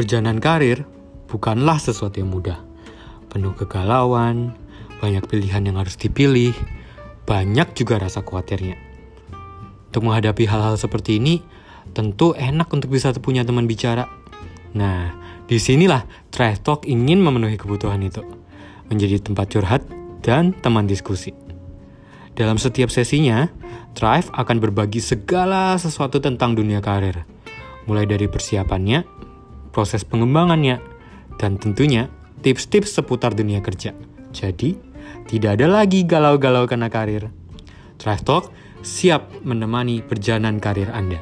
Perjalanan karir bukanlah sesuatu yang mudah. Penuh kegalauan, banyak pilihan yang harus dipilih, banyak juga rasa khawatirnya. Untuk menghadapi hal-hal seperti ini, tentu enak untuk bisa punya teman bicara. Nah, di sinilah Trash Talk ingin memenuhi kebutuhan itu. Menjadi tempat curhat dan teman diskusi. Dalam setiap sesinya, Thrive akan berbagi segala sesuatu tentang dunia karir. Mulai dari persiapannya, proses pengembangannya, dan tentunya tips-tips seputar dunia kerja. Jadi, tidak ada lagi galau-galau karena karir. Thrive Talk siap menemani perjalanan karir Anda.